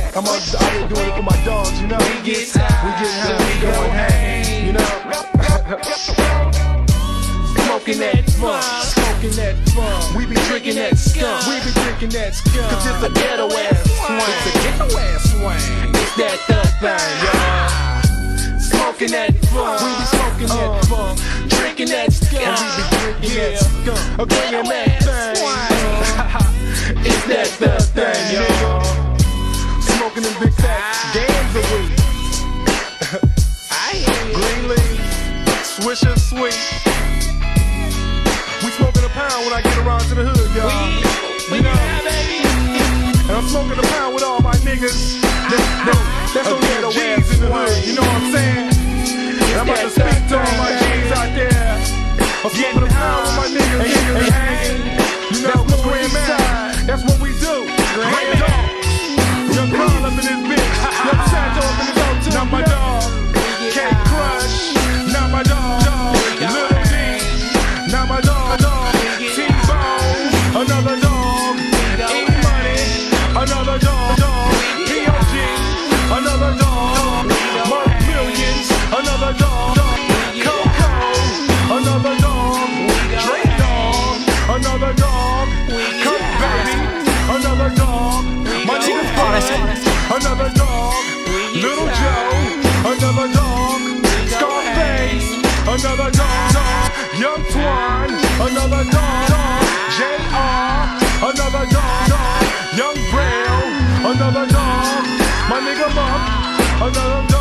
Mac, I'm out here doing it for my dogs, you know. We get tired, we get high, then we go hang. You know. Smoking that funk, smoking that funk. We be drinking that skunk, we be drinking that skunk. Cause it's a ghetto ass swing, it's a ghetto ass swing. It's that thug thing, y'all. Smoking that funk, we be smoking that uh, funk. Drinking that skunk, we be drinking that skunk. A bringing that thing. it's that thug thing, y'all. Smoking them big fat gams of weed. Green leaf, Swisher sweet. We smoking a pound when I get around to the hood, y'all. you know, and I'm smoking a pound with all my niggas. That's, that's, that's on their G's in the hood. You know what I'm saying? And I'm about to speak to all my G's out there. I'm smoking a pound with my niggas. And, and, and, you know, that's we That's what we do. Another dog. J.R. Another dog. Young Braille. Another dog. My nigga Monk. Another